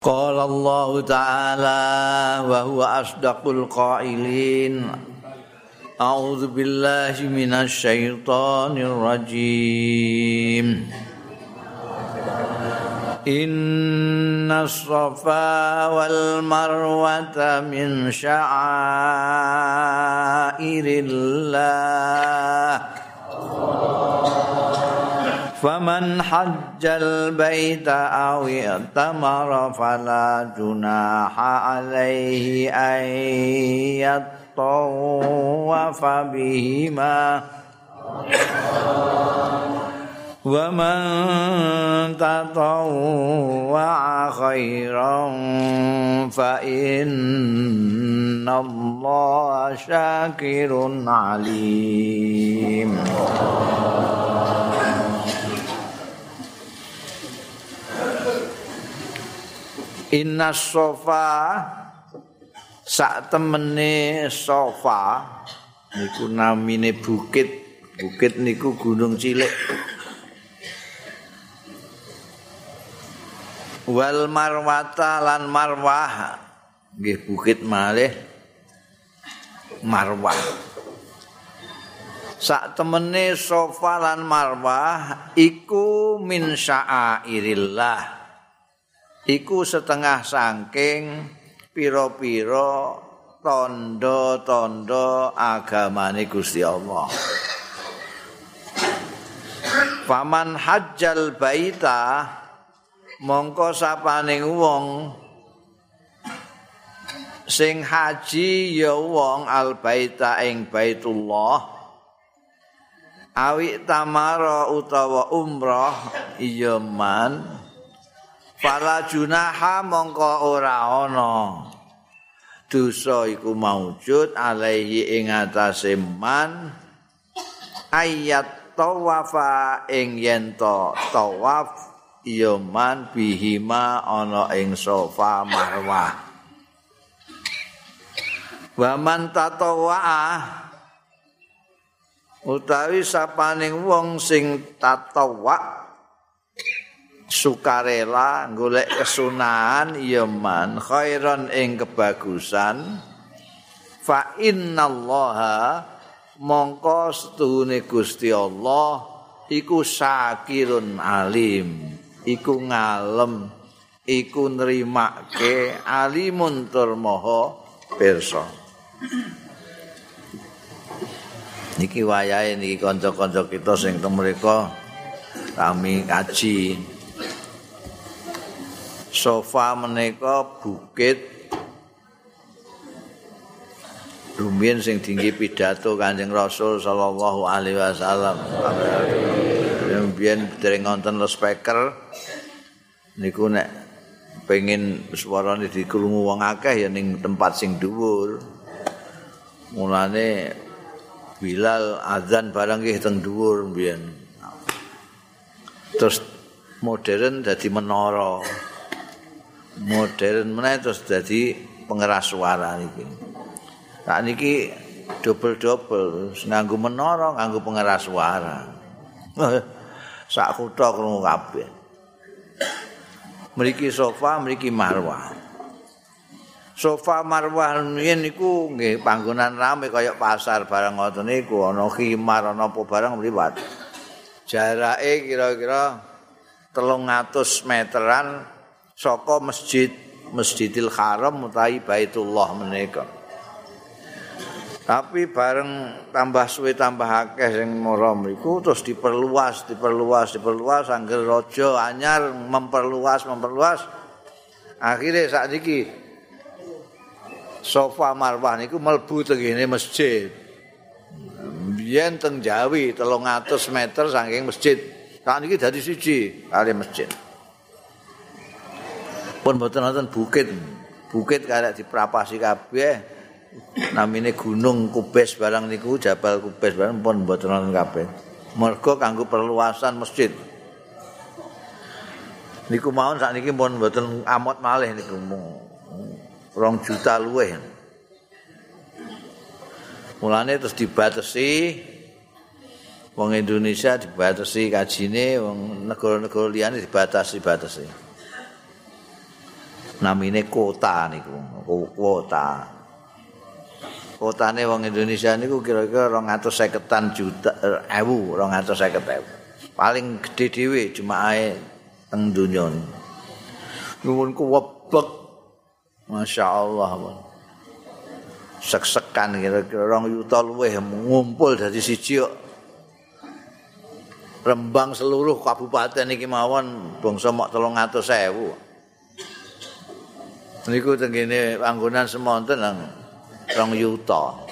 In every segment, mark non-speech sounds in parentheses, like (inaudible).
قال الله تعالى وهو أصدق القائلين. أعوذ بالله من الشيطان الرجيم. إن الصفا والمروة من شعائر الله. فمن حج البيت أو اعتمر فلا جناح عليه أن يطوف بهما ومن تطوع خيرا فإن الله شاكر عليم Inna sofa sak temene sofa niku namine bukit. Bukit niku gunung cilik. Wal marwata lan marwah. Nggih bukit malih. Marwah. Sak temene sofa lan marwah iku min sya'airillah iku setengah saking pira-pira tanda-tanda agamane Gusti Allah. Paman hajjal baita mongko sapaning wong sing haji ya wong al baita ing baitullah awi tamara utawa umrah iya man Fala junaha mongko ora ana. Dosa iku maujud alaihi ing atase man ayat tawafa ing yen tawaf ya man bihima ana ing sofa marwah. Wa man tatawa utawi sapaning wong sing tatawa sukarela golek kesunahan ya man khairan ing kebagusan. Fa innallaha mongko setuhune Gusti Allah iku sakirun alim iku ngalem iku nrimake alimun tur maha pirsa. Niki wayahe niki kanca-kanca kita sing temreka kami kaji sofa menika bukit rumiyin sing tinggi pidato Kanjeng Rasul sallallahu alaihi wasallam. Rumiyin dereng wonten speaker niku nek pengin suarane dikrungu wong akeh ya ning tempat sing dhuwur. Mulane Bilal azan barang nggih teng dhuwur mbiyen. Terus modern dadi menara. Modern meneh terus dadi pengeras suara niki. Nah niki double-double nganggo menara, nganggo pengeras suara. (laughs) Sak kutha krungu kabeh. Mriki sofa, mriki marwah. Sofa marwah niku nggih panggonan rame kaya pasar barang ngoten niku ana khimar ana apa barang mriwat. Jarake kira-kira 300 meteran saka masjid Masjidil Haram utawi Baitullah menika. Tapi bareng tambah suwe tambah akeh sing mara mriku terus diperluas, diperluas, diperluas angger raja anyar memperluas, memperluas. Akhire sak niki Sofa Marwah niku mlebu tengene masjid. Biyen teng Jawi 300 meter saking masjid. Sak niki dadi siji kali masjid. Pun mboten wonten bukit. Bukit karek diprapasi kabeh. Namine Gunung Kubes barang niku Jabal Kubes barang pun mboten wonten kabeh. Mergo kanggo perluasan masjid. Niku mawon sakniki pun mboten amot malih niku rong juta luwih. Mulane terus dibatasi wong Indonesia dibatasi kajine, wong negara-negara liyane dibatasi-batasi. Namine kota niku kota. Kotane wong Indonesia niku kira-kira 250-an juta ewu 250 ewu. Paling gede dhewe jumaahe teng donya nuwun ku webek Masya Allah sek-sekan kira-kira rong yuta luweh ngumpul dari siji Rembang seluruh kabupaten iki mawon bangsa mok 300.000 niku tengene panggonan semonten nang rong yuta.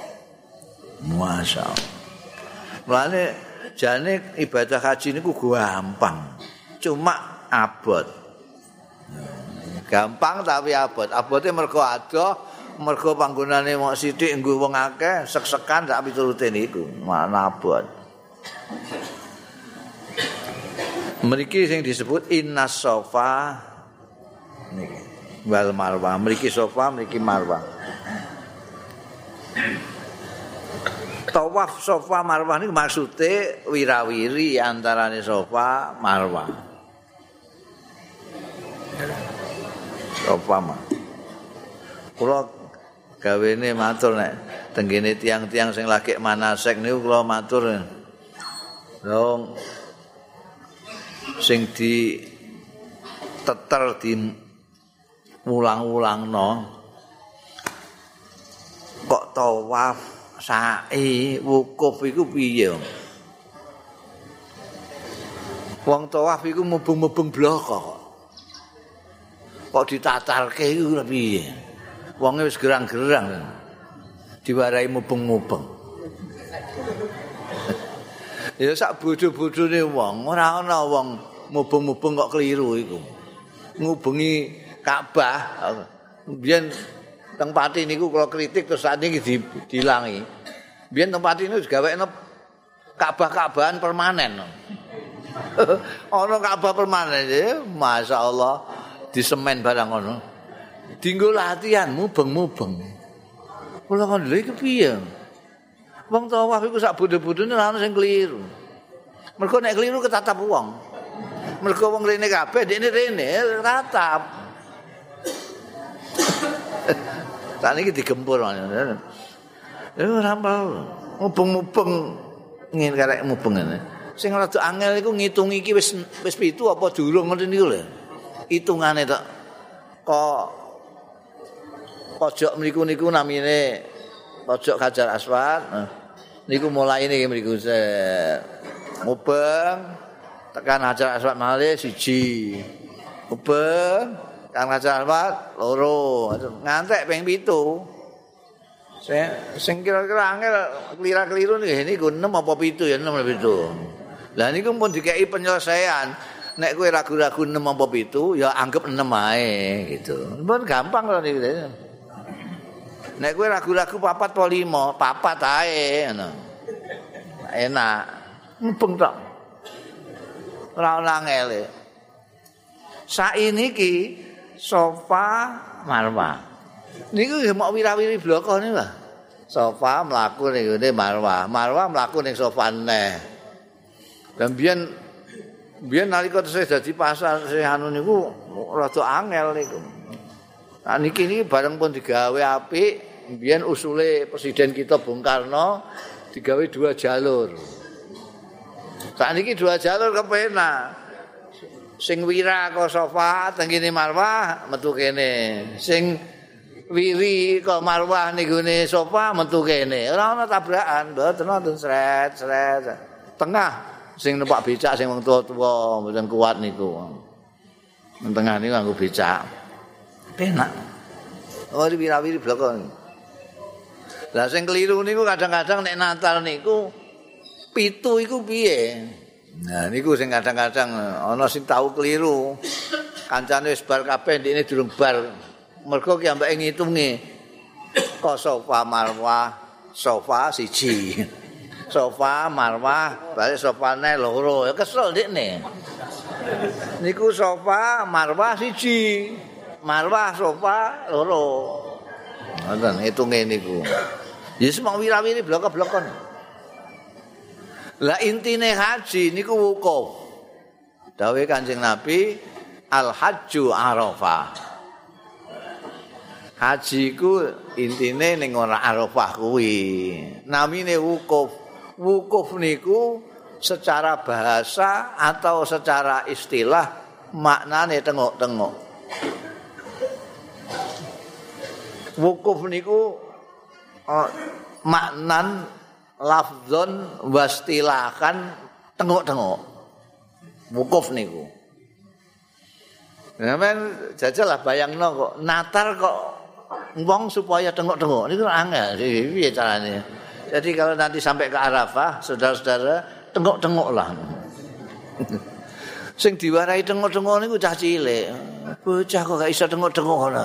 Masya Mulane jane ibadah haji niku gampang. Cuma abot. Gampang tapi abot. Abote mergo ada, mergo panggonane mok sithik nggo wong akeh, sek-sekan tak piturute niku. Mana abot. Mriki sing disebut innas sofa niki. Wal marwah mriki sofa mriki marwah tawaf sofa marwah niku maksude wirawiri antarane sofa marwah sofa mah kula gawene matur nek tenggene tiang-tiang sing lagi manasek niku kula matur. Dong. Sing di teter di ulang-ulang no kok tawaf sa'i wukuf iku piye wong tawaf iku mubeng-mubeng bloko kok. Kok ditatarke iku piye? Wonge wis gerang-gerang. Diwarai mubeng-mubeng. (laughs) Ya sak bodho-bodhone wong ora ana wong mubeng-mubeng kok keliru iku. Ngubengi Ka'bah. Biyen teng pati niku kula kritik terus saat ini dilangi. Biyen teng pati niku digawekno Ka'bah-Ka'bahan permanen. (laughs) Ono Ka'bah permanen ya, Masya Allah di semen barang ono. Dinggo latihan mubeng-mubeng. Kula kan lha iki piye? Wong tawaf iku sak bodho-bodhone ono sing keliru. Mergo nek keliru ketatap wong. Mergo wong rene kabeh dekne rene ratap. (coughs) Tak digempur. Eh ora mubeng-mubeng ngene karek mubeng ngene. Sing rada angel iku ngitung iki wis wis pitu apa durung ngoten niku lho. Hitungane tok. Kok pojok mriku niku namine pojok Hajar Aswad. Niku mulai ini mriku se mubeng tekan Hajar Aswad malih siji. Mubeng Kang Raja Alfat loro. Ngantek ping 7 sing sing kira-kira angel kelira-keliru nih ini gue 6 apa 7 ya 6 apa 7 lah niku pun dikei penyelesaian. Nek kowe ragu-ragu 6 apa 7 ya anggap 6 ae gitu. Pun gampang lho niku nek kowe ragu-ragu papat apa 5 papat ae ngono. Enak. Mumpung tok. Ora ana angel saiki sofa. Marwah niku mau wirawiri bloko niku lah sofa mlaku ning ngene marwah marwah mlaku ning sofa neh dan biyen biyen nalika tesih dadi pasar sing anu niku rada angel niku. Nah niki niki bareng pun digawe apik biyen usule presiden kita Bung Karno digawe dua jalur. Saat ini dua jalur kepenak. Sing wira kok sofa tengene marwah metu kene. Sing wiri kok marwah nggone sofa metu kene. Ora ana tabrakan mboten wonten sret sret. Tengah sing numpak becak sing wong tuwa-tuwa mboten kuat niku. Nang tengah niku nganggo becak. Penak oh wira-wiri bloko lah sing keliru niku kadang-kadang nek Natal niku pitu iku piye Nah niku sing kadang-kadang ana sing tau keliru. Kancane wis bar kabeh ndekne durung bar. Mergo ki ambek ngitunge. Kok sofa marwah, sofa siji. (laughs) Sofa marwah, bali sofane loro. Ya kesel ndekne. Niku sofa marwah siji. Marwah sofa loro. Ngoten ngitunge niku. Ya semua wirawiri blok-blokan. Lah intine haji niku wukuf. Dawe Kanjeng Nabi Al Hajju Arafah. Haji ku intine ning ora Arafah kuwi. Namine wukuf. Wukuf niku secara bahasa atau secara istilah maknane tengok-tengok. Wukuf niku uh, maknan lafzon wastilakan tengok-tengok. Wukuf niku. Sampeyan jajal lah bayangno kok natar kok wong supaya tengok-tengok niku angel piye carane. Jadi kalau nanti sampai ke Arafah, saudara-saudara tengok-tengoklah. Sing diwarai tengok-tengok niku cah cilik. Bocah kok gak iso tengok-tengok ngono.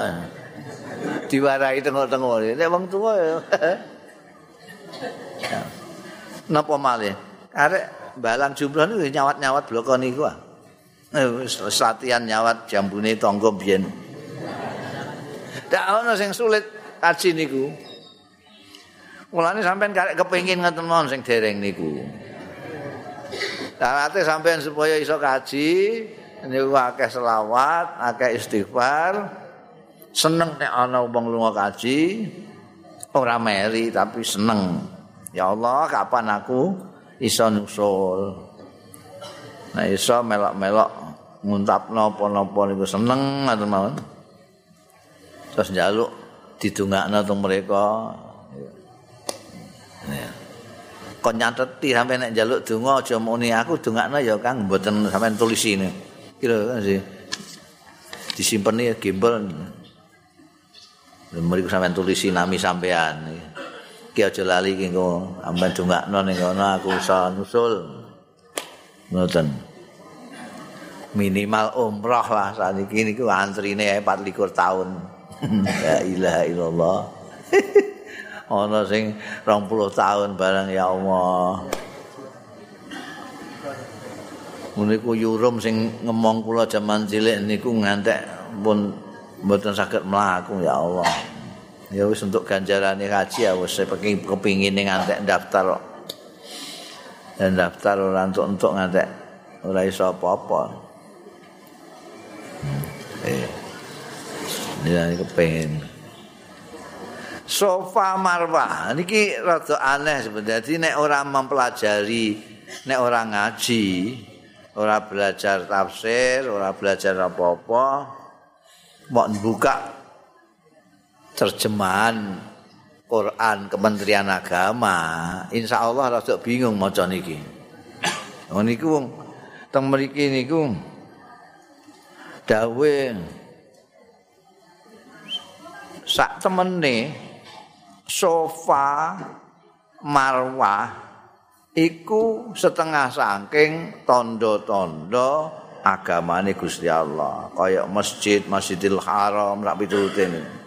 Diwarai tengok-tengok. Nek wong tuwa ya. (laughs) (coughs) Napa malih? Arek balang jumroh niku nyawat-nyawat bloko niku. Ah. Eh, latihan nyawat jambune tangga biyen. (coughs) Dak ana sing sulit kaji niku. Mulane sampean karek kepengin ngoten mon sing dereng niku. Syaratnya sampean supaya iso kaji, niku akeh selawat, akeh istighfar. Seneng nek ana wong lunga kaji, ora meri tapi seneng. Ya Allah, kapan aku iso nusul? Nah iso melok-melok nguntap napa-napa niku seneng ngoten mawon. Terus njaluk didongakno teng mereka. Ya. Kon nyateti sampe nek njaluk donga aja muni aku dongakno ya Kang mboten sampean tulisi ini. Kira sih. Disimpen ya gimbal. Mriku sampean tulisi nami sampean. Ki aja lali ki engko sampean dongakno ning kono aku iso nusul. Ngoten. minimal umroh lah saat niku antrine 24 tahun. (laughs) La ilaha illallah. (laughs) Ana sing 20 tahun barang ya Allah. Muniku yurum sing ngemong kula jaman cilik niku ngantek pun mboten saged mlaku ya Allah. Ya wis untuk ganjarane haji ya wis kepingin ngantek daftar kok. Dan daftar ora entuk-entuk ngantek ora iso apa-apa. Eh. Ya kepengen. Sofa Marwah niki rada aneh sebenarnya. Jadi nek orang mempelajari, nek orang ngaji, ora belajar tafsir, ora belajar apa-apa, mau buka terjemahan Quran Kementerian Agama, insya Allah rada bingung maca niki. Oh niku wong teng mriki niku dawe sak temene sofa marwah iku setengah saking tondo-tondo agamane Gusti Allah kaya masjid Masjidil Haram rak piturutin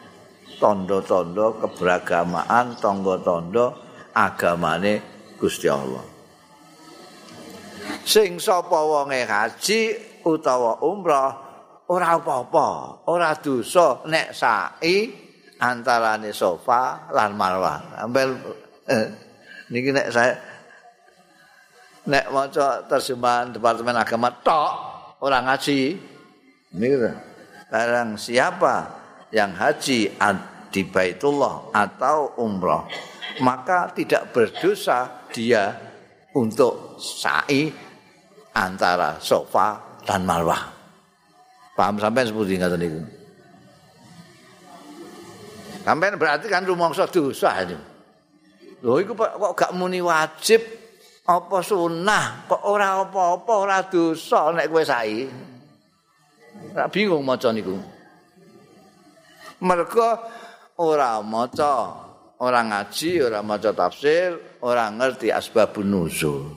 tondo-tondo keberagamaan tondo-tondo agamane Gusti Allah sing sapa wonge haji utawa umrah ora apa-apa, ora dosa nek sa'i antarane sofa lan marwah. Ampel eh, niki nek saya nek maca terjemahan Departemen Agama tok ora ngaji. Niki barang siapa yang haji di Baitullah atau umrah maka tidak berdosa dia untuk sa'i antara sofa dan marwah. Paham sampai seperti ngaten niku. Sampai berarti kan rumangsa dosa itu. Lho iku kok gak muni wajib apa sunah kok ora apa-apa ora dosa nek kowe saiki. Ora bingung maca niku. Mergo ora maca, ora ngaji, ora maca tafsir, ora ngerti asbabun nuzul.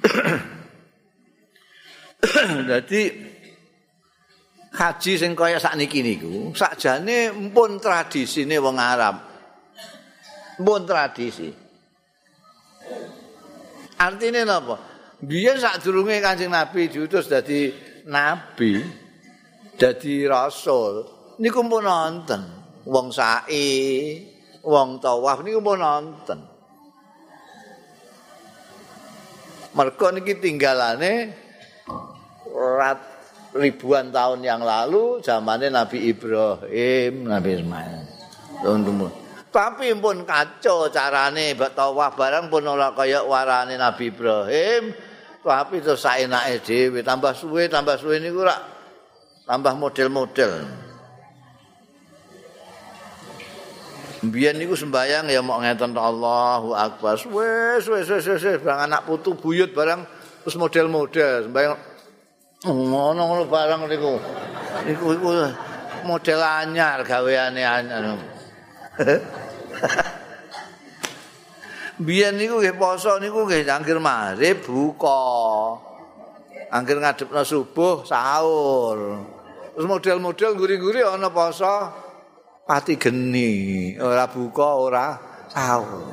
(clears throat) Jadi haji sing kaya sakniki niku sakjane mpun tradisine wong Arab. Mpun tradisi. Artine napa? Biyen sadurunge Kanjeng Nabi diutus dadi nabi, dadi rasul, niku mpun nonton wong sa'i, wong tawaf niku mpun nonton. Mergo niki tinggalane rat ribuan tahun yang lalu zamannya Nabi Ibrahim, Nabi Ismail. Tapi pun kacau carane mbak tawaf barang pun ora kaya warane Nabi Ibrahim. Tapi terus saenake dhewe tambah suwe tambah suwe niku rak tambah model-model. Biyen niku sembayang ya mau ngeten Allahu Akbar. Wes wes wes wes barang anak putu buyut barang terus model-model sembayang ngono-ngono barang niku. Niku iku model anyar gaweane anyar. Biyen niku nggih poso niku nggih angger maghrib buka. Angger ngadepno subuh sahur. Terus model-model guri-guri ana poso pati geni, ora buka ora sahur.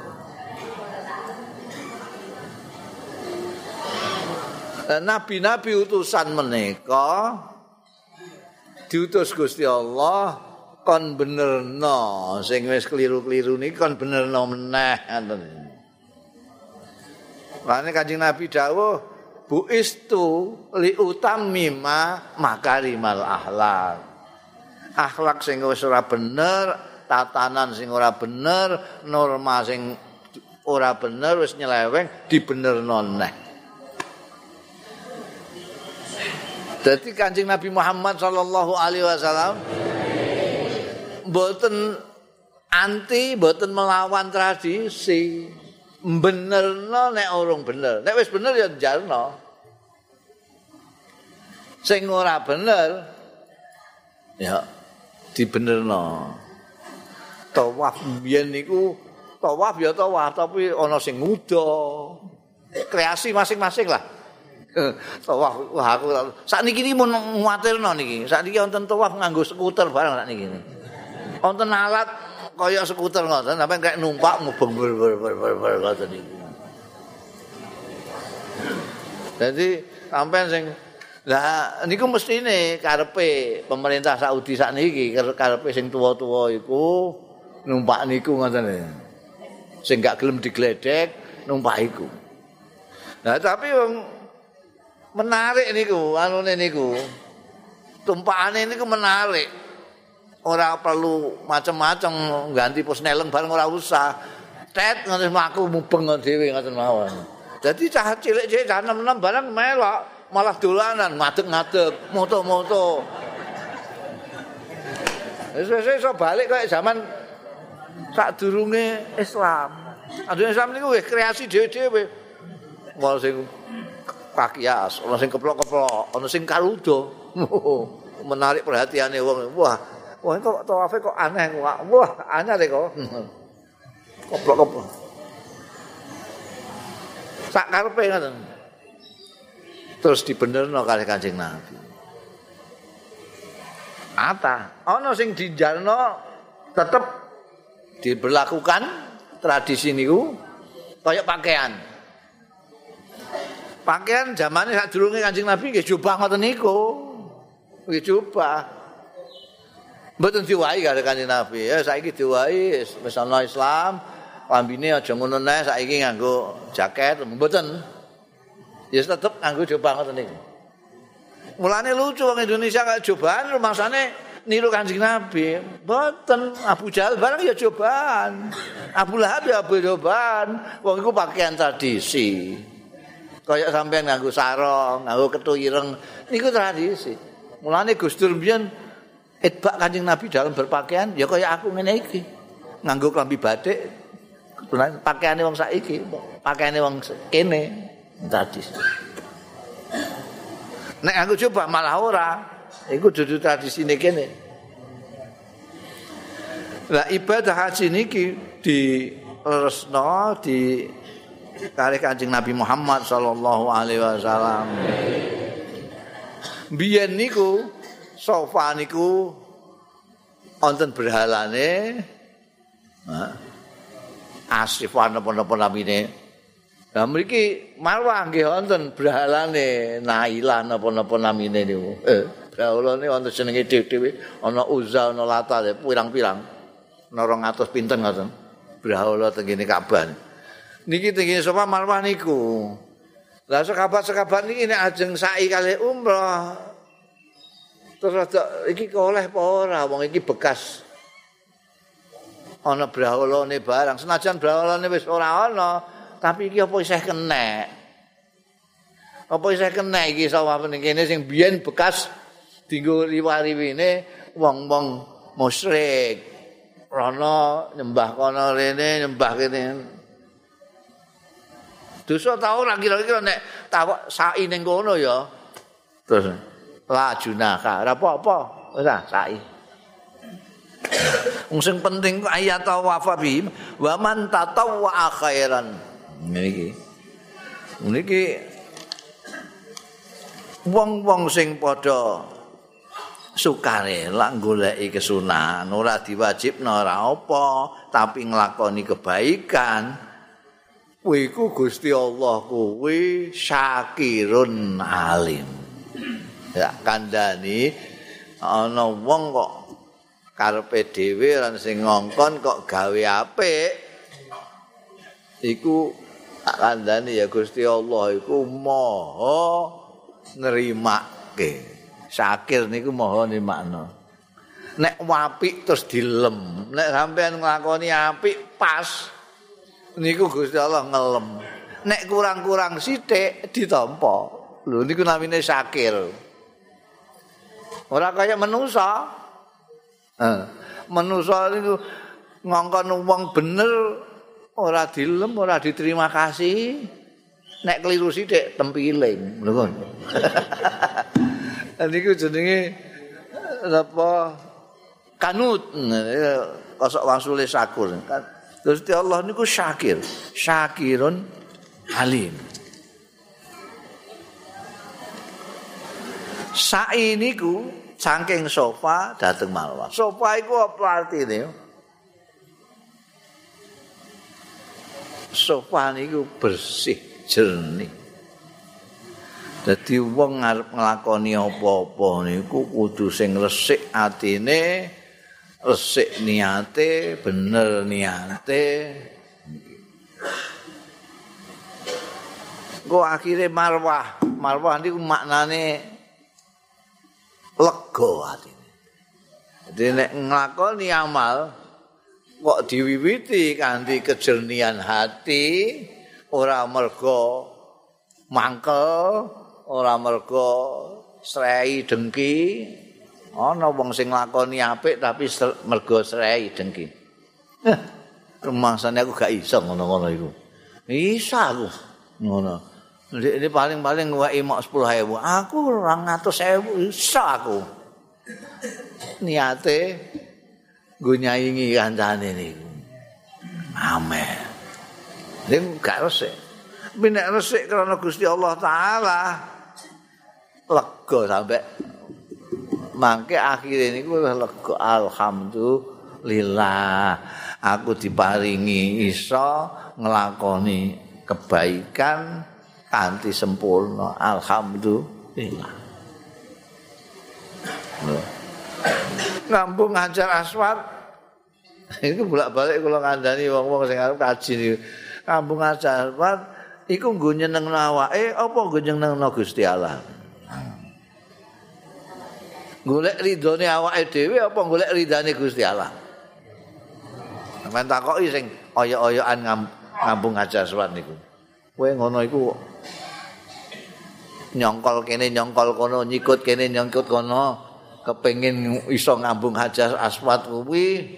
Nabi-nabi utusan menika diutus Gusti Allah kon benerno sing wis keliru-keliru niki kon benerno meneh ngoten. Lane Kanjeng Nabi dawuh bu istu li utamima makarimal akhlak. Akhlak sing wis ora bener, tatanan sing ora bener, norma sing ora bener wis nyeleweng dibenerno neh. Dadi Kanjeng Nabi Muhammad sallallahu alaihi wasallam mboten anti, mboten melawan tradisi. Benerno nek urung bener. Nek wis bener ya njalno. Sing ora bener ya dibenerno. Tawaf biyen niku tawaf ya tawaf tapi ana sing muda. Kreasi masing-masing lah. (laughs) tawaf wah aku sakniki iki mun nguatirno niki. Sakniki wonten tawaf nganggo skuter barang sakniki. wonten alat kaya skuter ngoten sampe kayak numpak mubeng ber ber ber ber ngoten iki. Jadi sampean sing lah niku mestine karepe pemerintah Saudi sakniki karepe sing tuwa-tuwa iku numpak niku ngoten. Sing gak gelem digledek numpak iku. Nah tapi wong menarik niku anune niku. Tumpakane niku menarik. ora perlu macam-macam ganti pusneleng bareng ora usah. Tet ngono mlaku mubeng dhewe ngoten mawon. Dadi cah cilik-cilik cah enam-enam barang melok malah dolanan ngadeg-ngadeg moto-moto. Wis wis iso balik kaya zaman sak durunge Islam. Adune Islam niku wis kreasi dhewe-dhewe. Wong sing pakias, ana sing keplok-keplok, ana sing kaludo. (laughs) Menarik perhatiane wong. Wah, Wah, kok tawafe kok aneh kok. Wah, aneh kok. (laughs) Koplok-koplok. Sak karepe ngoten. Terus dibenerno kali Kanjeng Nabi. Ata, ana sing dijalno tetep diberlakukan tradisi niku kaya pakaian. Pakaian zamane sak Kanjeng Nabi nggih jubah ngoten niku. Nggih jubah. Mboten diwahi karo Kanjeng Nabi. Ya saiki diwahi wis Islam, lambine aja ngono neh saiki nganggo jaket, mboten. Ya tetep nganggo jubah ngoten niku. Mulane lucu wong Indonesia kaya jubahan rumangsane niru Kanjeng Nabi. Mboten Abu Jahal barang ya jubahan. Abu Lahab ya Abu jubahan. Wong iku pakaian tradisi. Kaya sampean nganggo sarong, nganggo ketu ireng niku tradisi. Mulane Gus Dur Itbak Kanjeng Nabi dalam berpakaian ya kaya aku ngene iki. Nganggo klambi batik. Pakaiane wong saiki, pakaiane wong kene tadi. Nek aku coba malah ora. Iku dudu tradisine kene. Lah ibadah haji niki di resno di kali Kanjeng Nabi Muhammad sallallahu alaihi wasallam. Biyen niku sofa niku wonten berhalane asif napa-napa namine Lah mriki marwah nggih wonten berhalane Naila napa-napa namine niku. Eh, brahalane wonten jenenge dhewe-dhewe ana Uzza ana Lata pirang-pirang. Ana 200 pinten ngoten. Brahala tengene Ka'bah. Niki tengene sapa marwah niku. Lah sekabat-sekabat niki nek ajeng sa'i kali umrah Terus iki oleh apa ora wong iki bekas ana brawolane barang. Senajan brawolane wis ora ana, tapi iki apa isih kenek. Apa isih kenek iki sawah ning kene sing biyen bekas dinggo riwariwine wong-wong musyrik. Rono nyembah kono rene, nyembah kene. Dosa tau ora kira-kira nek tawak sai ning kono ya. Terus la junaka ora apa-apa ora sae wong sing penting ayat wa fa bi wa man tatawwa khairan niki niki wong-wong sing padha sukarela goleki kesunahan ora diwajibno ora apa tapi nglakoni kebaikan kuwi Gusti Allah kuwi syakirun alim. Ya kandhani ana wong kok karepe dhewe lan sing ngongkon kok gawe apik iku kandhani ya Gusti Allah iku maha nrimake syakir niku maha nrimakno nek apik terus dilem nek sampean nglakoni apik pas niku Gusti Allah ngelem. Nek kurang-kurang sithik ditampa. Lho niku namine syakir Ora kaya manusa. Eh, manusa niku ngongkon wong bener ora dilem, ora diterima kasih. Nek keliru sithik tempiling, lho kon. (laughs) Niku jenenge apa kanut kosok wasule sakur. Gusti Allah niku syakir, syakirun alim. Sa'i niku saking sofa dateng Marwah. Sofa iku apa artine? Sofa niku bersih, jernih. Dadi wong arep nglakoni apa-apa niku kudu sing resik atine, resik niate, bener niate. Kok akhire Marwah, Marwah niku maknane lega atine. Dadi nek nglakoni amal kok diwiwiti kanthi kejernihan hati, ora mergo mangkel, ora mergo srei dengki. Ana wong sing nglakoni apik tapi mergo srei dengki. Rumangsane aku gak iso ngono-ngono iku. Isa aku ngono. Ini paling-paling wae mok 10.000. Aku 200.000 iso aku. Niate nggo nyaingi kancane niku. Amin. Ning gak resik. Tapi nek resik karena Gusti Allah taala lega sampai mangke akhir ini gue lega alhamdulillah aku diparingi iso ngelakoni kebaikan kanthi sempurna alhamdulillah ngambung ngajar aswat itu bolak-balik kula kandhani wong-wong sing arep kaji niku. Ngambung ngajar aswat iku nggo nyeneng awake apa nggo nyenengno Gusti Allah? Golek ridhone awake dhewe apa golek ridane Gusti Allah? Men takoki sing oyok-oyokan ngambung ngajar aswat niku. Kowe ngono iku nyongkol kene nyongkol kono nyikut kene nyongkut kono kepengin iso ngambung hajar aswat kuwi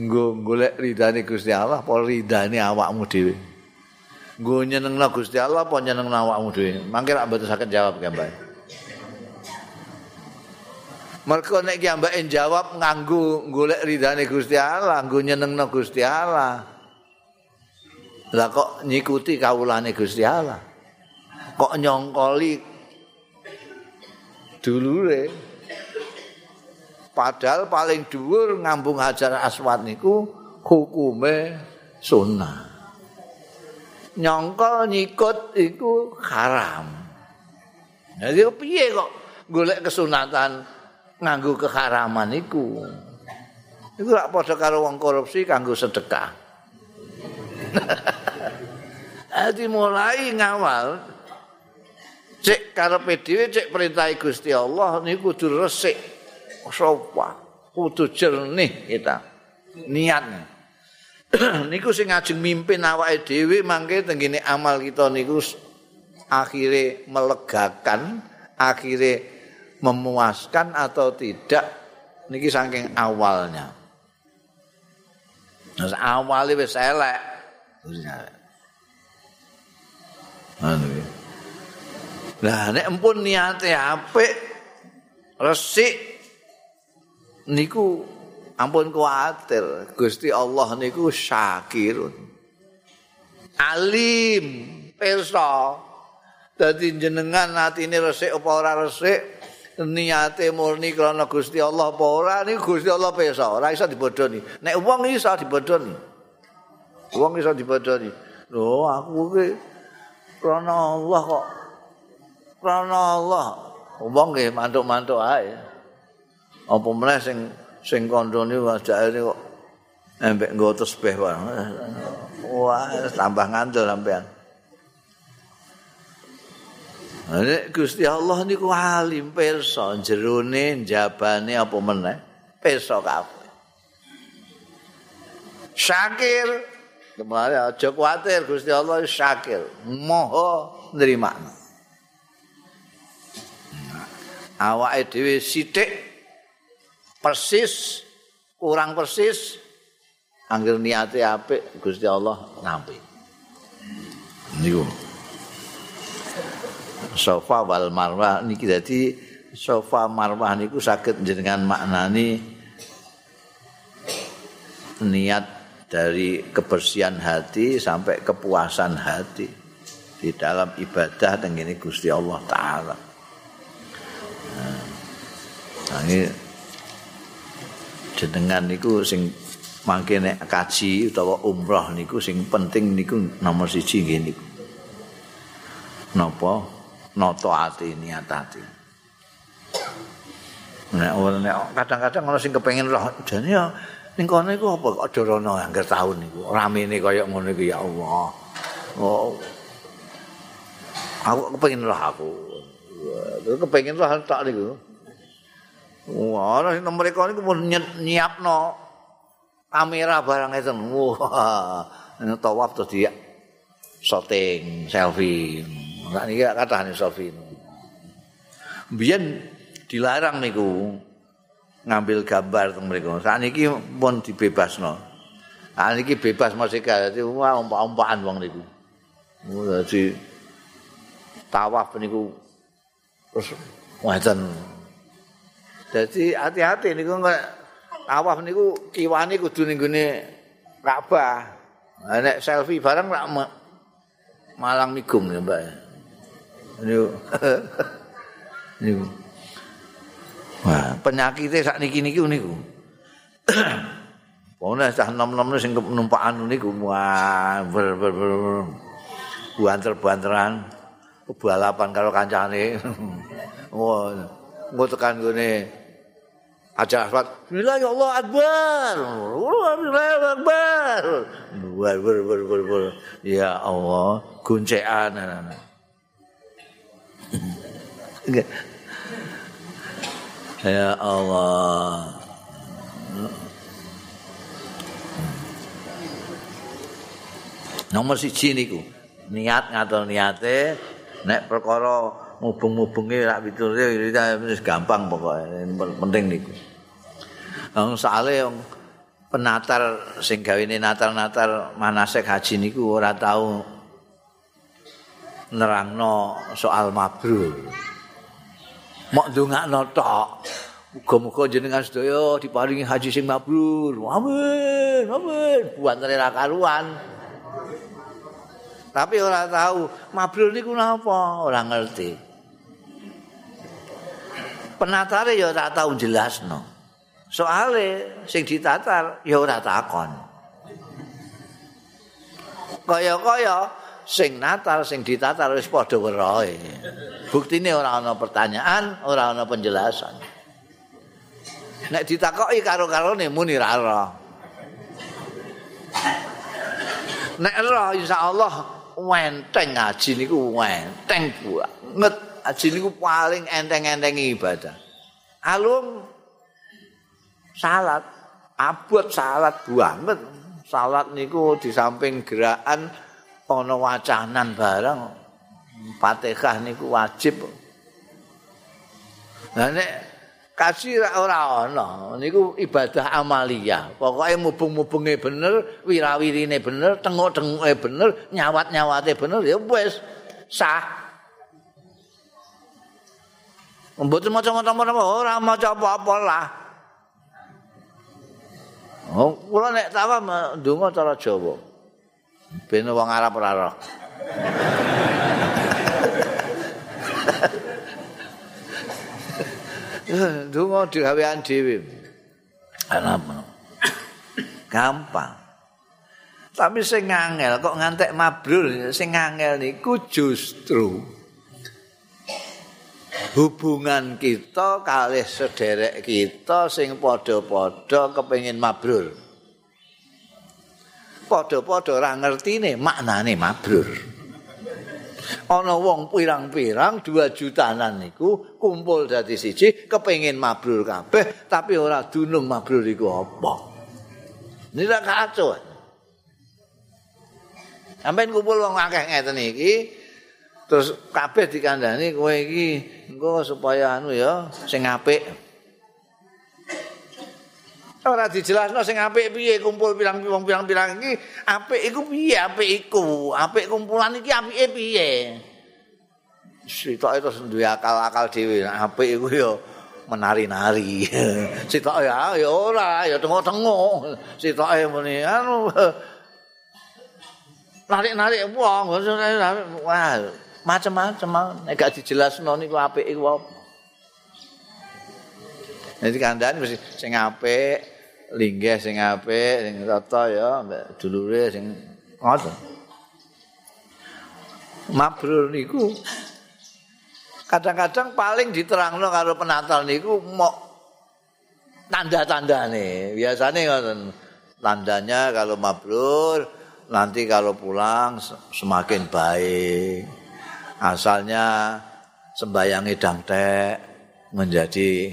nggo golek ridane Gusti Allah apa ridane awakmu dhewe nggo nyenengno Gusti Allah apa nyenengno awakmu dhewe mangke rak mboten saged jawab gambar Mereka nek kiambake jawab nganggo golek ridane Gusti Allah, nggo nyenengno Gusti Allah. Lah kok nyikuti kawulane Gusti Allah? kok nyongkoli dulure. Padahal paling dhuwur ngambung hajar aswad niku hukume sunnah. Nyongkol nyikut iku haram. Jadi piye kok golek kesunatan nganggo keharaman iku iku rak padha karo wong korupsi kanggo sedekah. (laughs) Jadi mulai ngawal Cek karepe dhewe cek perintah Gusti Allah niku kudu resik. Sopa, kudu jernih kita. Niatnya. (clears throat) niku sing ngajeng mimpin awake dhewe mangke tenggene amal kita niku akhire melegakan, akhire memuaskan atau tidak niki saking awalnya. Nah, awalnya wis elek. Lah nek empun niate apik resik niku ampun kuatir. Gusti Allah niku syakirun alim pirsa. Dadi jenengan atine resik apa ora resik niate murni krana Gusti Allah apa ora niku Gusti Allah pirsa. Ora iso dibodoni. Nek wong iso dibodoni. Wong iso dibodoni. Lho aku ki krana Allah kok krana Allah. Wong nggih mantuk-mantuk ae. Apa meneh sing sing kandhane wajake kok embek nggo tesbih wae. Wah, tambah ngantuk sampean. Nek Gusti Allah niku alim pirsa jerone jabane apa meneh pirsa kabeh. Syakir kemarin aja kuatir Gusti Allah syakir, moho nrimakno. Awake dhewe sithik persis kurang persis angger niate apik Gusti Allah nampi niku. Sofa wal marwah niki dadi sofa marwah niku saged jenengan maknani niat dari kebersihan hati sampai kepuasan hati di dalam ibadah tengene Gusti Allah taala Nah, ini jenengan niku sing mangke nek kaji utawa umroh niku sing penting niku nomor siji nggih niku. Napa? Nata ati niat ati. Nek nek kadang-kadang ana sing kepengin roh jane ya ning kono iku apa kok aja rono angger taun niku. Ramene kaya ngono iku ya Allah. Oh. Aku kepengin roh aku. Kepengin roh tak niku. Wah, nek mereka niku pun nyiapno kamera barang itu. Wah, ini tawaf terus dia shooting, selfie. Nah, ini kata nih selfie. Biar dilarang niku ngambil gambar teng mereka. Saat ini pun dibebas no. Saat ini bebas masih kayak itu. Wah, umpa-umpaan bang niku. Jadi tawaf niku terus wajan Jadi hati-hati niku nek tawaf niku kiwane kudu ning gone Ka'bah. Nek selfie bareng lak malang migum ya, Mbak. Niku. (laughs) niku. Wah, penyakite sak niki niki niku. (coughs) Pokoknya cah nom-nom sing numpakan niku wah ber ber ber buanter-buanteran balapan karo kancane. (laughs) Wah, engko tekan gone Aja aswat. Bismillah ya Allah Akbar. Bismillah Akbar. Ber ber ber ber ber. Ya Allah, guncekan. ya Allah. Nomor siji niku, niat ngatur niate nek perkara mubung-mubunge rak piture wis gampang pokoke penting niku. Wong sale penatar sing gawene natal-natal manasek haji niku ora tau nerangno soal mabrur. Mok ndongakno tok. Muga-muga jenengan sedaya diparingi haji sing mabrur. Amin, amin. Buat ra karuan. Tapi ora tahu mabrur niku napa, ora ngerti. Penatare ya tak tau jelasno. Soale sing ditatar ya ora takon. Kaya-kaya sing natal sing ditatar wis padha werohe. Buktine ora ana pertanyaan, ora ana penjelasan. Nek ditakoki karo-karone muni ra ora. Nek ora insyaallah wenteng ngaji niku wenteng banget. Haji niku paling enteng-enteng ibadah. Alung salat, abot salat banget. Salat niku di samping gerakan ana wacanan barang Fatihah niku wajib. Nah nek kasih ora ana niku ibadah amalia. Pokoke mubung-mubunge bener, wirawirine bener, tengok-tengoke bener, nyawat-nyawate bener ya wis sah. Mboten maca-maca ora maca apa-apa lah. Oh, kula nek tawa ndonga cara Jawa. Ben wong Arab ora roh. (laughs) Ndonga digawean dhewe. Ana Gampang. Tapi sing ngangel kok ngantek mabrur sing ngangel niku justru hubungan kita kalih sederek kita sing padha-padha kepengin mabrur. Padha-padha ora ngertine maknane mabrur. Ana wong pirang-pirang 2 jutanan niku kumpul dadi siji kepengin mabrur kabeh tapi ora dunung mabrur iku apa. Nira kacau. Sampai kumpul wong akeh ngeten iki, terus kabeh dikandani kowe iki engko supaya anu ya sing apik ora dijelasno sing apik piye kumpul pirang wong pirang-pirang iki apik iku piye apik iku apik kumpulan iki apike piye Sitok itu duwe akal-akal dhewe apik iku ya menari-nari. (laughs) Sitok ya ya ora ya tengok-tengok. (laughs) Sitoke muni anu (laughs) narik-narik wong wah macam-macam nek gak dijelasno niku apik iku apa Jadi kandhane mesti sing apik, linggih sing apik, sing rata ya mbek dulure sing ngoten. Mabrur niku kadang-kadang paling diterangno karo penatal niku mok tanda-tandane. Biasane ngoten. Tandanya kalau mabrur nanti kalau pulang semakin baik. Asalnya sembayang edang tek menjadi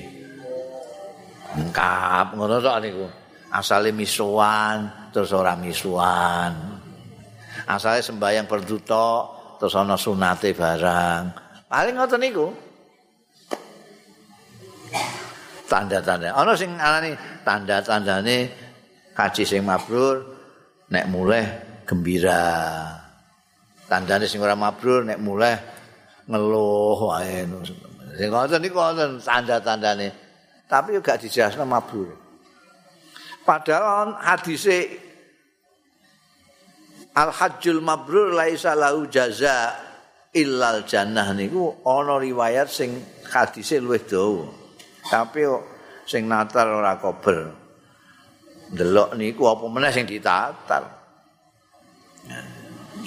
lengkap ngono tok niku. Asale misuan terus ora misuan asale sembayang perduto terus ana sunate barang. Paling ngoten niku. Tanda-tanda. Ana sing alani tanda-tandane kaji sing mabrur nek mulai gembira tandane sing ora mabrur nek mulai ngeluh wae. Sing ngoten niku wonten tanda-tandane. Tapi juga dijelasno mabrur. Padahal hadise al hajjul mabrur laisa lahu jaza illal jannah. Niku ana riwayat sing hadise luwih dawa. Tapi sing natar ora kober. Delok niku apa meneh sing ditatar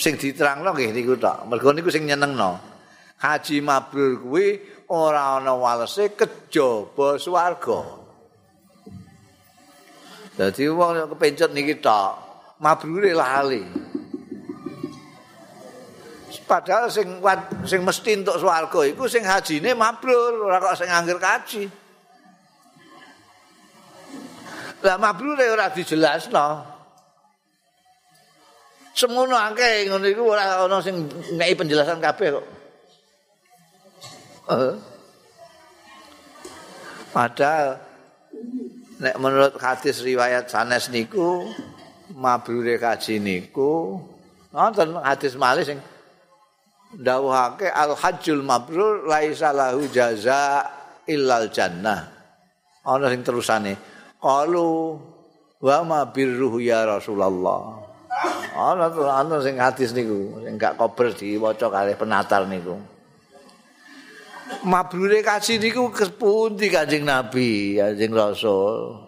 sing diterangno nggih niku tok. Mergo niku sing nyenengno. Haji mabrur kuwi ora ana walese kejaba swarga. Dadi wong kepencet niki tok, mabrure lali. Padahal sing sing mesti entuk swarga iku sing hajine mabrur, ora kok sing angger kaji. Lah mabrure ora dijelasno. Semono akeh ngono iku ora ana sing ngeki penjelasan kabeh kok. Uh. Padahal nek menurut hadis riwayat sanes niku mabrure kaji niku nonton hadis malih sing dawuhake al hajjul mabrur laisa lahu jaza illal jannah. Ana sing terusane qalu wa ma birruhu ya Rasulullah. Ana tuh ana sing hadis niku sing gak kober diwaca kalih penatar niku. Mabrure kasih niku kepundi kanjeng nabi kanjeng rasul?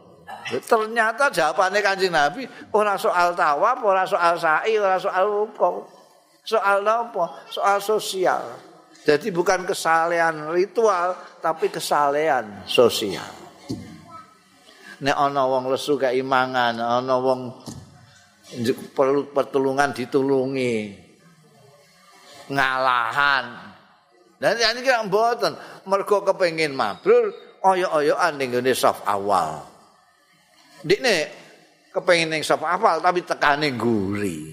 Ternyata jawabannya kanjeng nabi ora soal tawaf ora soal sa'i ora soal apa. Soal apa? Soal sosial. Jadi bukan kesalehan ritual tapi kesalehan sosial. Nek ana wong lesu keimangan ana wong perlu pertolongan ditulungi ngalahan Dan ini kira mboten, mergo kepengin mabrur, oyo-oyoan ning ngene saf awal. Dikne kepengin ning saf awal tapi tekane guri.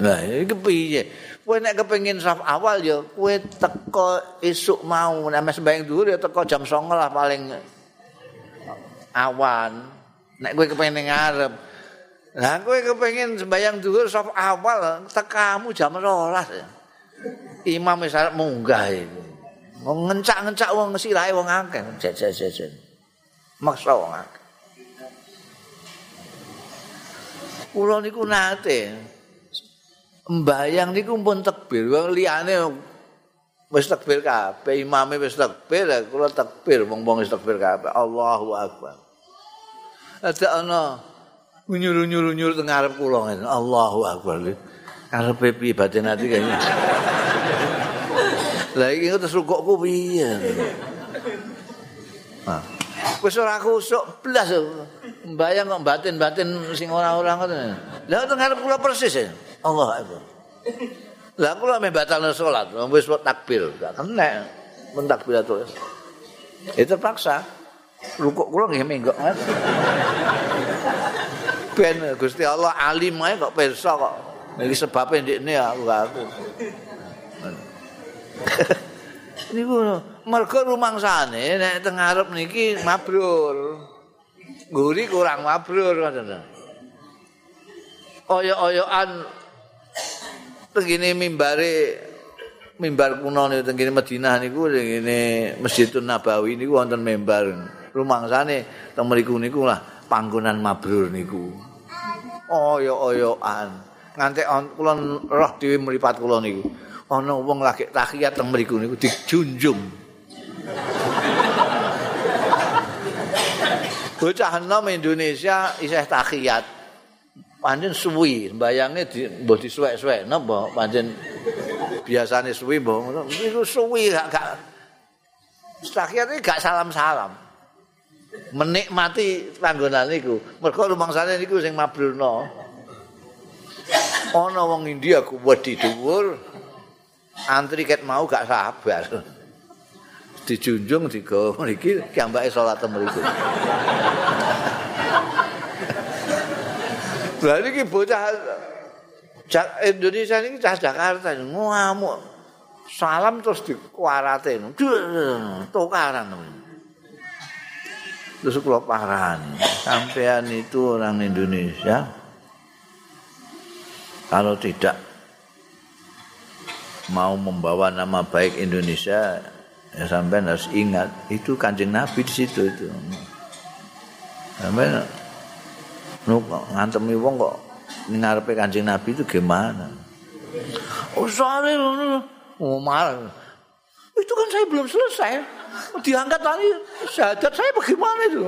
Nah, iki piye? Kowe nek kepengin saf awal ya kowe teko esuk mau nek mes sembayang dhuwur ya teko jam 09.00 lah paling awan. Nek kowe kepengin ngarep. Lah kowe kepengin sembayang dhuwur saf awal tekamu jam 12. imam wis arep munggah iku. Wong ngencak-ngencak wong sirahe wong akeh. Jet-jet-jet. Maksa wong akeh. Kula niku nate mbayang niku pun tekbir. Wong liyane wis tekbir kabeh, imame wis tekbir, kula tekbir wong-wong wis tekbir kabeh. Allahu akbar. Ada ana nyuruh-nyuruh teng ngarep kula Allahu akbar. Karepe piye batin ati kayaknya. Lah iki terus rukukku piye? Nah. Wis ora kusuk blas. Mbayang kok batin-batin sing ora-ora ngoten. Lah teng ngarep kula persis. Ya. Allah Akbar. Lah kula meh batal salat, wis takbir, gak kena men takbir terus. Itu terpaksa. Rukuk kula nggih menggok. Ben Gusti Allah alim ae kok pirsa kok. Iki sebabe ndekne aku aku. (laughs) niku mergo rumangsane nek teng ngarep niki mabrur. Guri kurang mabrur ngoten. Oyo-oyoan tengene mimbare mimbar kuno niku tengene Madinah niku tengene Masjidun Nabawi niku wonten mimbar. Rumangsane teng mriku niku lah panggonan mabrur niku. Oyo-oyoan. Ngantek kula roh dhewe mripat kula niku. ana wong lagi tahiyat teng mriku niku dijunjung. Bocah enom Indonesia isih tahiyat. Pancen suwi, mbayange di mbah disuwek-suwek napa pancen biasane suwi niku suwi gak gak tahiyat gak salam-salam. Menikmati panggonan niku. Mergo rumangsane niku sing mabrurna. Ana wong India ku wedi dhuwur, antri ket mau gak sabar. Dijunjung digo mriki kiambake salat mriku. Lah iki bocah Indonesia ini cah Jakarta ngamuk. Salam terus dikuarate. Tukaran. Terus kula parani, sampean itu orang Indonesia kalau tidak mau membawa nama baik Indonesia ya sampai harus ingat itu kanjeng Nabi di situ itu. Sampai ngantemi wong kok ngarepe kanjeng Nabi itu gimana? Oh soalnya oh marah. Itu kan saya belum selesai diangkat tadi syahadat saya bagaimana itu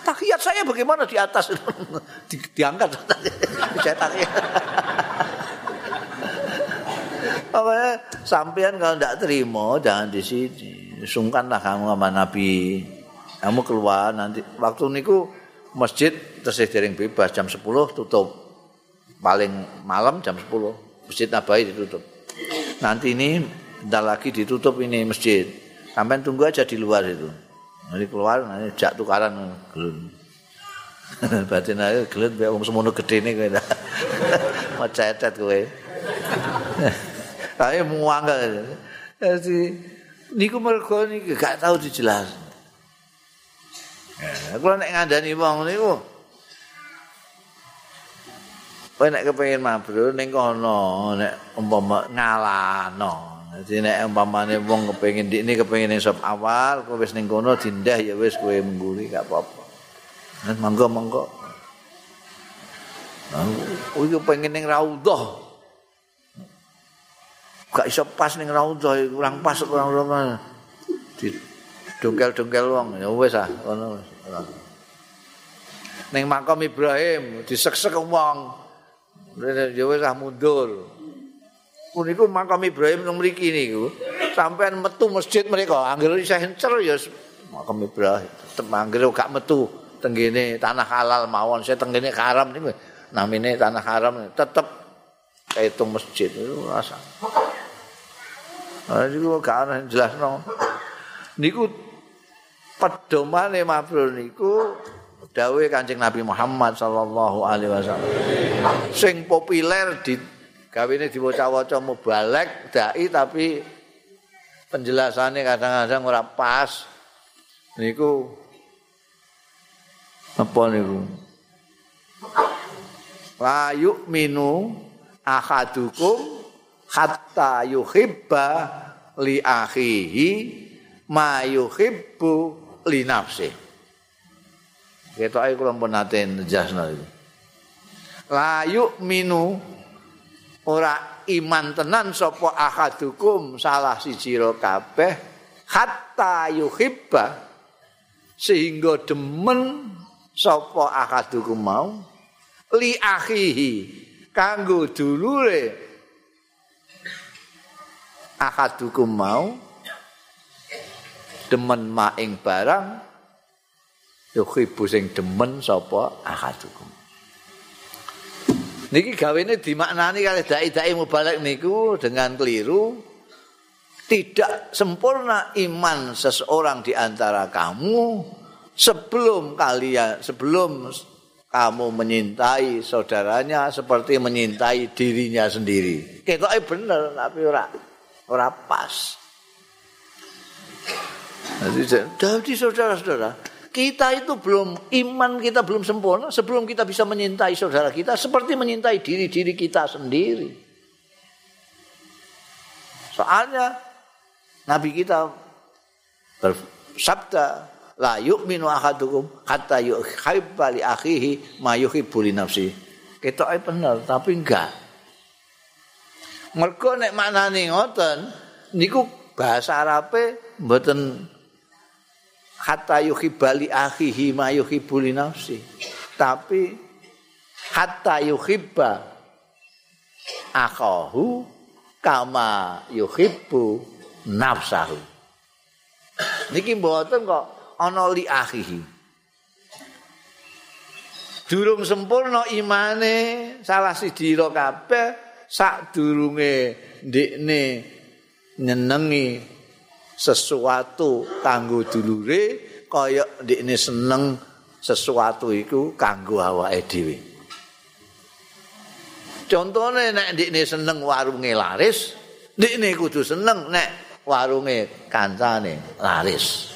tahiyat saya bagaimana di atas (laughs) di, diangkat (laughs) saya tahiyat Pokoknya (laughs) sampean kalau tidak terima jangan di sini. Sungkanlah kamu sama Nabi. Kamu keluar nanti waktu niku masjid tersih jaring bebas jam 10 tutup. Paling malam jam 10 masjid Nabawi ditutup. Nanti ini tidak lagi ditutup ini masjid. Sampai tunggu aja di luar itu. Nanti keluar nanti jak tukaran gelun. Batin aja gelun biar orang semuanya gede nih kowe. (laughs) Mau cetet kowe. (laughs) Saya muangkel. Jadi niku mergo niki gak tahu dijelas. Ya, kalau nek ngandani wong niku Kowe nek kepengin mabrur ning kono nek umpama ngalano. Dadi nek umpamane wong kepengin ndikne kepengin sop awal kowe wis ning kono dindah ya wis kowe mburi gak apa-apa. Nek monggo-monggo. Nah, iki pengen ning raudhah. gak iso pas ning raudhah kurang pas kurang apa di dongkel-dongkel wong ya wis ah ngono ning makam Ibrahim diseksek wong ya wis ah mundur puniku makam Ibrahim nang mriki niku. Sampean metu masjid mereka anggere isih encer ya makam Ibrahim. Tetep anggere gak metu tenggene tanah halal mawon saya tenggene haram niku. Namine tanah haram tetep kaitung masjid. Itu rasa. Ah niku gak ana jelasno. Niku pedomane mabrur niku dawuh Kanjeng Nabi Muhammad sallallahu alaihi wasallam. Sing populer di gawene diwaca-waca mubalek dai tapi penjelasannya kadang-kadang ora pas. Niku apa niku? La yu'minu ahadukum hatta yuhibba li akhihi ma yuhibbu li nafsi. Ketoke kula pun nate nejasno iki. La yu'minu ora iman tenan sapa ahadukum salah siji kabeh hatta yuhibba sehingga demen sapa ahadukum mau li akhihi kanggo dulure ahadukum mau demen maing barang yuhibu sing demen sapa ahadukum niki gawene dimaknani kali dai-dai mubalek niku dengan keliru tidak sempurna iman seseorang di antara kamu sebelum kalian sebelum kamu menyintai saudaranya seperti menyintai dirinya sendiri. Ketoke bener tapi ora ora pas. Jadi saudara-saudara, kita itu belum iman kita belum sempurna sebelum kita bisa menyintai saudara kita seperti menyintai diri-diri kita sendiri. Soalnya Nabi kita bersabda la yu'minu ahadukum hatta yuhibba li akhihi ma yuhibbu li nafsi. Ketoke bener tapi enggak. Mergo nek maknane ngoten niku bahasa Arabe mboten hatta yuhibbali akhihi ma yuhibbu li nafsi. Tapi hatta yuhibba akahu kama yuhibbu nafsahu. Niki mboten kok ana li akhihi. Durung sempurna imane salah siji kabeh sak durunge ndekne nyenengi sesuatu kanggo dulure kaya ndekne seneng sesuatu iku kanggo awake dhewe. Contone nek ndekne seneng warunge laris, ndekne kudu seneng nek warunge kancane laris.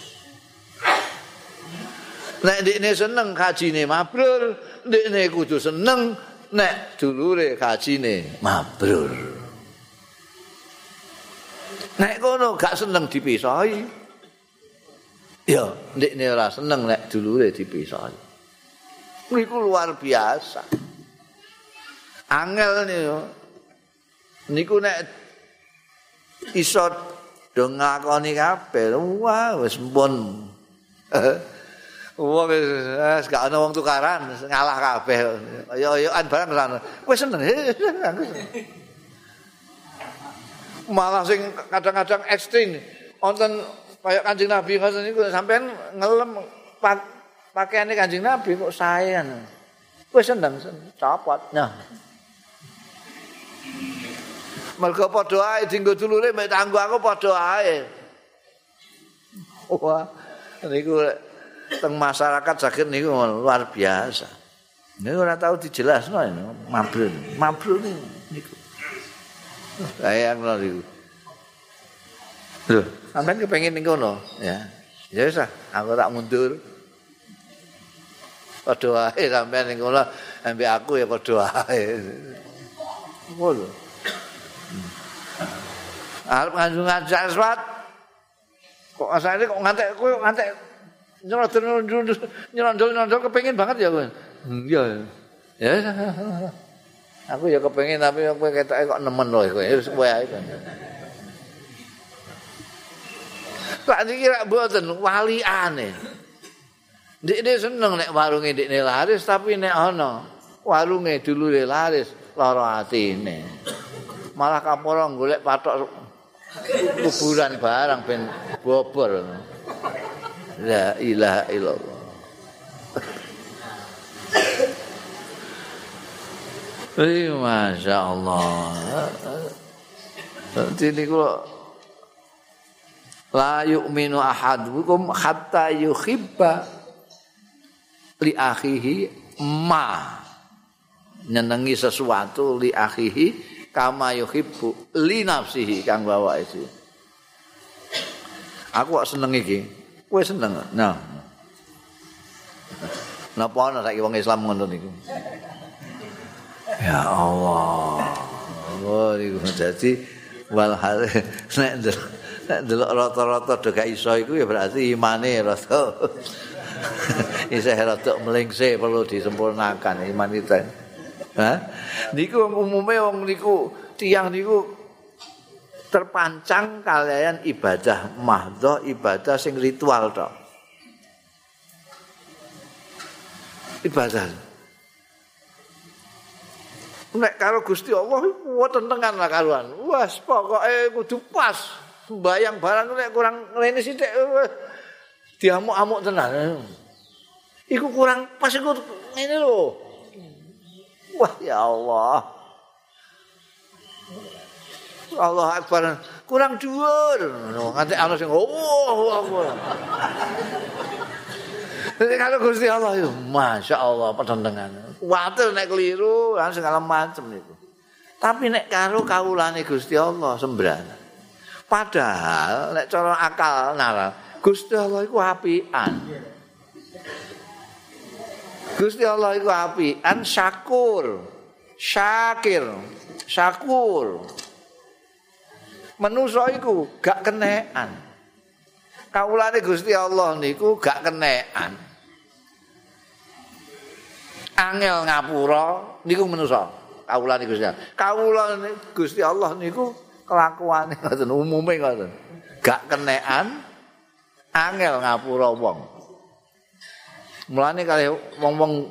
Nek ndekne seneng kajine mabrur, ndekne kudu seneng nek dulure kajine mabrur. Nek kono gak seneng dipisahi. Ya, ndekne ora seneng nek dulure dipisahi. Niku luar biasa. Angel niku. Niku nek iso do ngakoni kabeh, wah wis pun. (laughs) Wong wis gak ana wong tukaran, ngalah kabeh. Ayo-ayoan barang sana. Wis seneng. (laughs) Malah sing kadang-kadang ekstrim. Wonten kaya Kanjeng Nabi ngoten niku sampean ngelem pakaiane Kanjeng Nabi kok saean. Wis seneng, copot. Nah. Mergo padha ae dinggo dulure mek tanggo aku padha ae. Wah, niku teng masyarakat sakit niku luar biasa. Niku ora tau dijelasno mabrur. Mabrur niku. Sayang lho niku. Lho, sampean kepengin ning kono, ya. Ya wis aku tak mundur. Padha wae sampean ning kono, ambek aku ya padha wae. Ngono. Arep ngajungan jaswat. Kok asale kok ngantek kowe ngantek nyerondol-nyerondol kepengin banget ya kowe. Iya. Ya. Aku ya kepengin tapi kowe ketoke kok nemen loh kowe. Wis kowe ae. Kok kira mboten waliane. Ndekne seneng nek warunge ndekne laris tapi nek ana warunge dulure laris lara atine. Malah kaporo golek patok kuburan barang ben bobor. La ilaha illallah. Eh, Masya Allah. Nanti ini kalau la yu'minu ahadukum hatta yuhibba li akhihi ma. Nyenengi sesuatu li akhihi kama yuhibbu li nafsihi kang bawa itu aku kok seneng iki? Kowe seneng? Nah. Napa ana saiki wong Islam ngono niku ya Allah Oh, dadi walhal (laughs) nek delok rata-rata do gak iso iku ya berarti imane rata. (laughs) Isih rada mlingse perlu disempurnakan iman itu. Hah? Niku umume wong niku tiyang niku terpancang kalian ibadah mahdho ibadah sing ritual tok. Ibadah. Nek karo Gusti Allah wonten tengan lah karuan. Wes pokoke kudu pas. Sembayang barang nek kurang ngene sithik diamuk-amuk tenan. Iku kurang pas iku ngene lho. Wah ya Allah. Allah Akbar. Kurang dhuwur. Nganti ana sing oh Allah. Jadi kalau Gusti Allah itu, masya Allah petentengan. Water nek keliru, kan segala macam itu. Tapi nek karo kaulane Gusti Allah sembrana. Padahal nek cara akal nara, Gusti Allah itu apian. Gusti Allah itu apian syakur, syakir, syakur. Menusa iku gak kenean. Kaulane Gusti Allah niku gak kenean. angel ngapura niku manusa kawulane Gusti Allah. Kawulane Gusti Allah niku kelakuane (laughs) ngoten umume ngoten. Gak kenean angel ngapura wong. Mulane kali wong-wong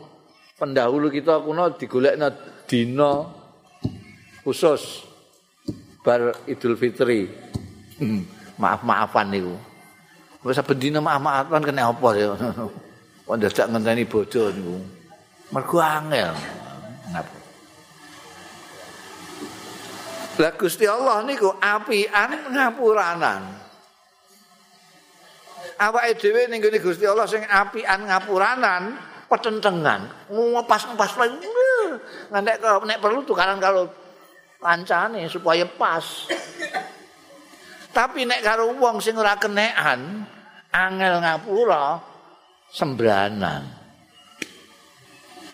pendahulu kita kuno digolekna dina khusus bar Idul Fitri. Hmm, maaf-maafan niku wis saben dina maaf-maafan kena apa ya (laughs) Wong dadak ngenteni bojo niku. mergo angel ngapa Lah Gusti Allah niku apian ngapuranan. Awake dhewe ning gone Gusti Allah sing apian ngapuranan, petentengan, ngepas-ngepas wae. Ngantek nek perlu tukaran karo kancane supaya pas. Tapi nek karo wong sing ora kenekan, angel ngapura sembranan.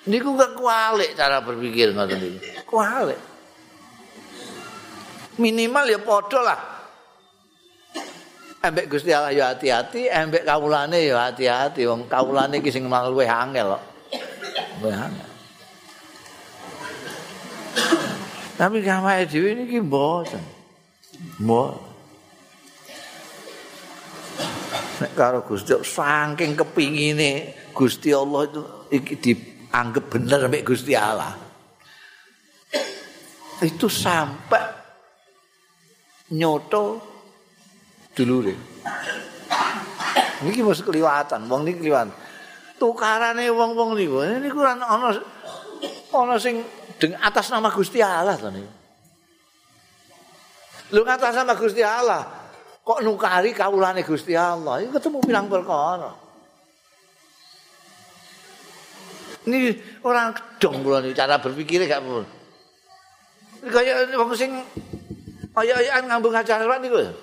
niku gak kualik cara berpikir ngoten niku. Kualik. Minimal ya padha lah. Embek Gusti Allah ya hati-hati, embek kawulane ya hati-hati. Wong kawulane iki sing malah luwih angel kok. Luwih angel. Tapi kamane dhewe niki mboten. Mboten. Nek karo Gusti saking kepingine Gusti Allah itu iki di anggap bener sampai Gusti Allah. Itu sampai nyoto dulure. Niki mesti keliwatan, wong niki keliwatan. Tukarane wong-wong niku, niku ana ana ana sing deng atas nama Gusti Allah to niku. Lu atas nama Gusti Allah, kok nukari kawulane Gusti Allah, itu ketemu bilang perkara. Ini orang dong kula cara berpikir gak pun. Kaya wong sing kaya-kayaan ngambung acara niku.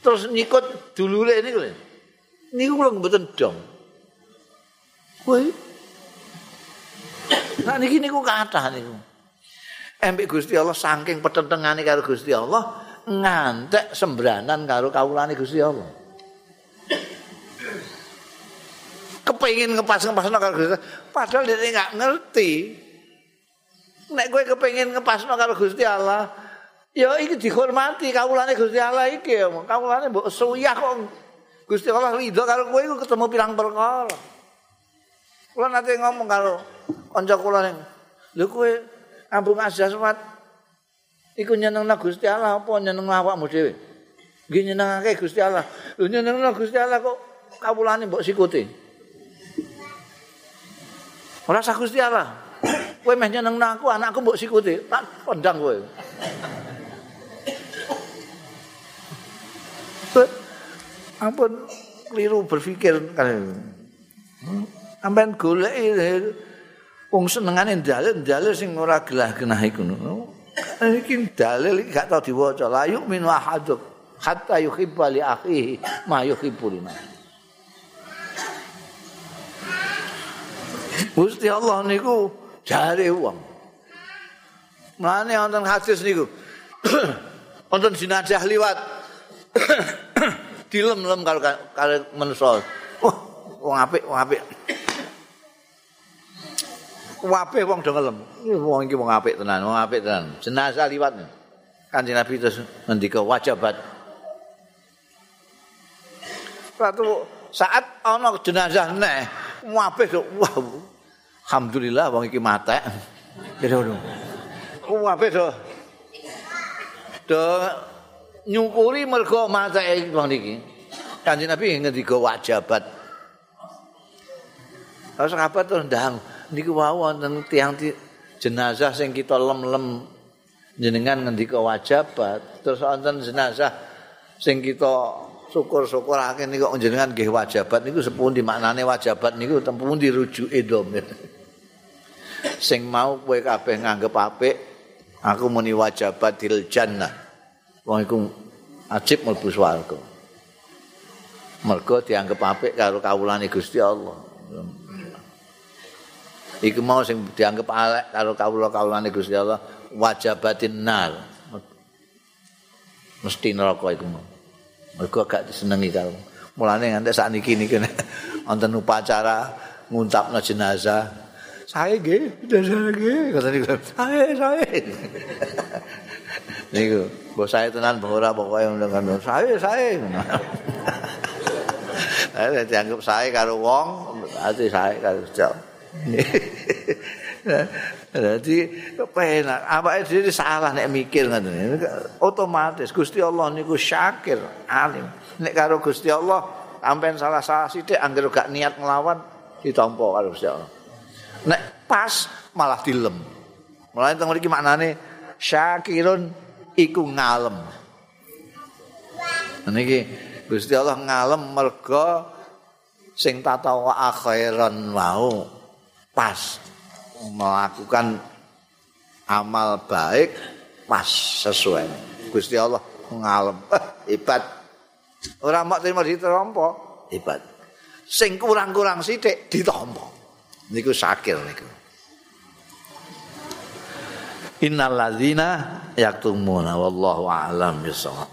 Terus nyikut dulure niku. Niku kula mboten dong. Kowe Nah niki niku kathah niku. Embek Gusti Allah saking petentengane karo Gusti Allah ngantek sembranan karo kawulane Gusti Allah. kepengin ngepas-ngepasno karo Gusti padahal dia nggak ngerti. Nek kowe kepengin ngepasno karo Gusti Allah ya iki dihormati kawulane Gusti Allah iki ya. Kawulane mbok suyah kok. Gusti Allah ridho karo kowe ketemu pirang perkara. Kula nate ngomong karo kanca kula ning lho kowe ambung asjaswat iku nyenengna Gusti Allah apa nyeneng awakmu dhewe nggih nyenengake Gusti Allah lho nyenengna Gusti Allah kok kawulane mbok sikuti Ora sah Gusti Allah. Kowe meh nyeneng aku, anakku mbok sikuti, tak pendang kowe. ampun keliru berpikir kan. Sampeyan golek wong senengane dalil-dalil sing ora gelah-genah iku. (laughs) Iki dalil iki gak tau diwaca. La yu'minu ahaduk hatta yuhibba li akhihi ma yuhibbu li Gusti Allah niku jare wong. Mane wonten hadis niku. (clears throat) wonten jenazah liwat. (clears throat) Dilem-lem kalau kalau menungso. Wah, wong apik, wong apik. Wape wong do ngelem. Wong iki wong apik tenan, wong apik tenan. Jenazah liwat. Kanjeng Nabi terus ngendika wajibat. Suatu saat ana jenazah neh, wape wah. Alhamdulillah wong iki matek. Kira-kira. Wape do. Do nyukuri mergo matek wong niki. Kanjeng Nabi ngendika wajibat. Terus sahabat terus ndang niku wau wonten tiyang jenazah sing kita lem-lem. Jenengan ngendika wajibat terus wonten jenazah sing kita syukur-syukurake niku jenengan nggih wajibat niku sepundi? Maknane wajibat niku tempundi rujuke dom? (laughs) Sing mau kowe kabeh nganggep apik aku muni wajibatil jannah. Wong iku ajib mlebu swarga. Mergo dianggep apik karo kawulane Gusti Allah iku mau sing dianggap alek karo kawula-kawulane Gusti Allah wajabatin nar. Mesti neraka iku mau. Mergo gak disenengi karo. Mulane nganti sakniki niki (laughs) wonten upacara nguntapna jenazah. Saya nggih jenazah nggih. Kata niku. Saya saya (laughs) niku bos saya tenan ora pokoke ngono saya saya saya dianggap saya karo wong berarti saya karo jauh Jadi kepenak, apa itu salah nek mikir ngoten. Otomatis Gusti Allah niku syakir, alim. Nek karo Gusti Allah sampean salah-salah sithik anggere gak niat nglawan ditampa karo Gusti Allah. Nek pas malah dilem. Mulane teng mriki maknane syakirun iku ngalem. Niki Gusti Allah ngalem mergo sing tatawa akhiran mau pas. Melakukan amal baik pas sesuai. Gusti Allah ngalem. Hebat. Ora mak terima ditompo. Hebat. Sing kurang-kurang sithik ditompo. Niku sakir niku. Innal ladzina yaktumuna wallahu a'lam bisawab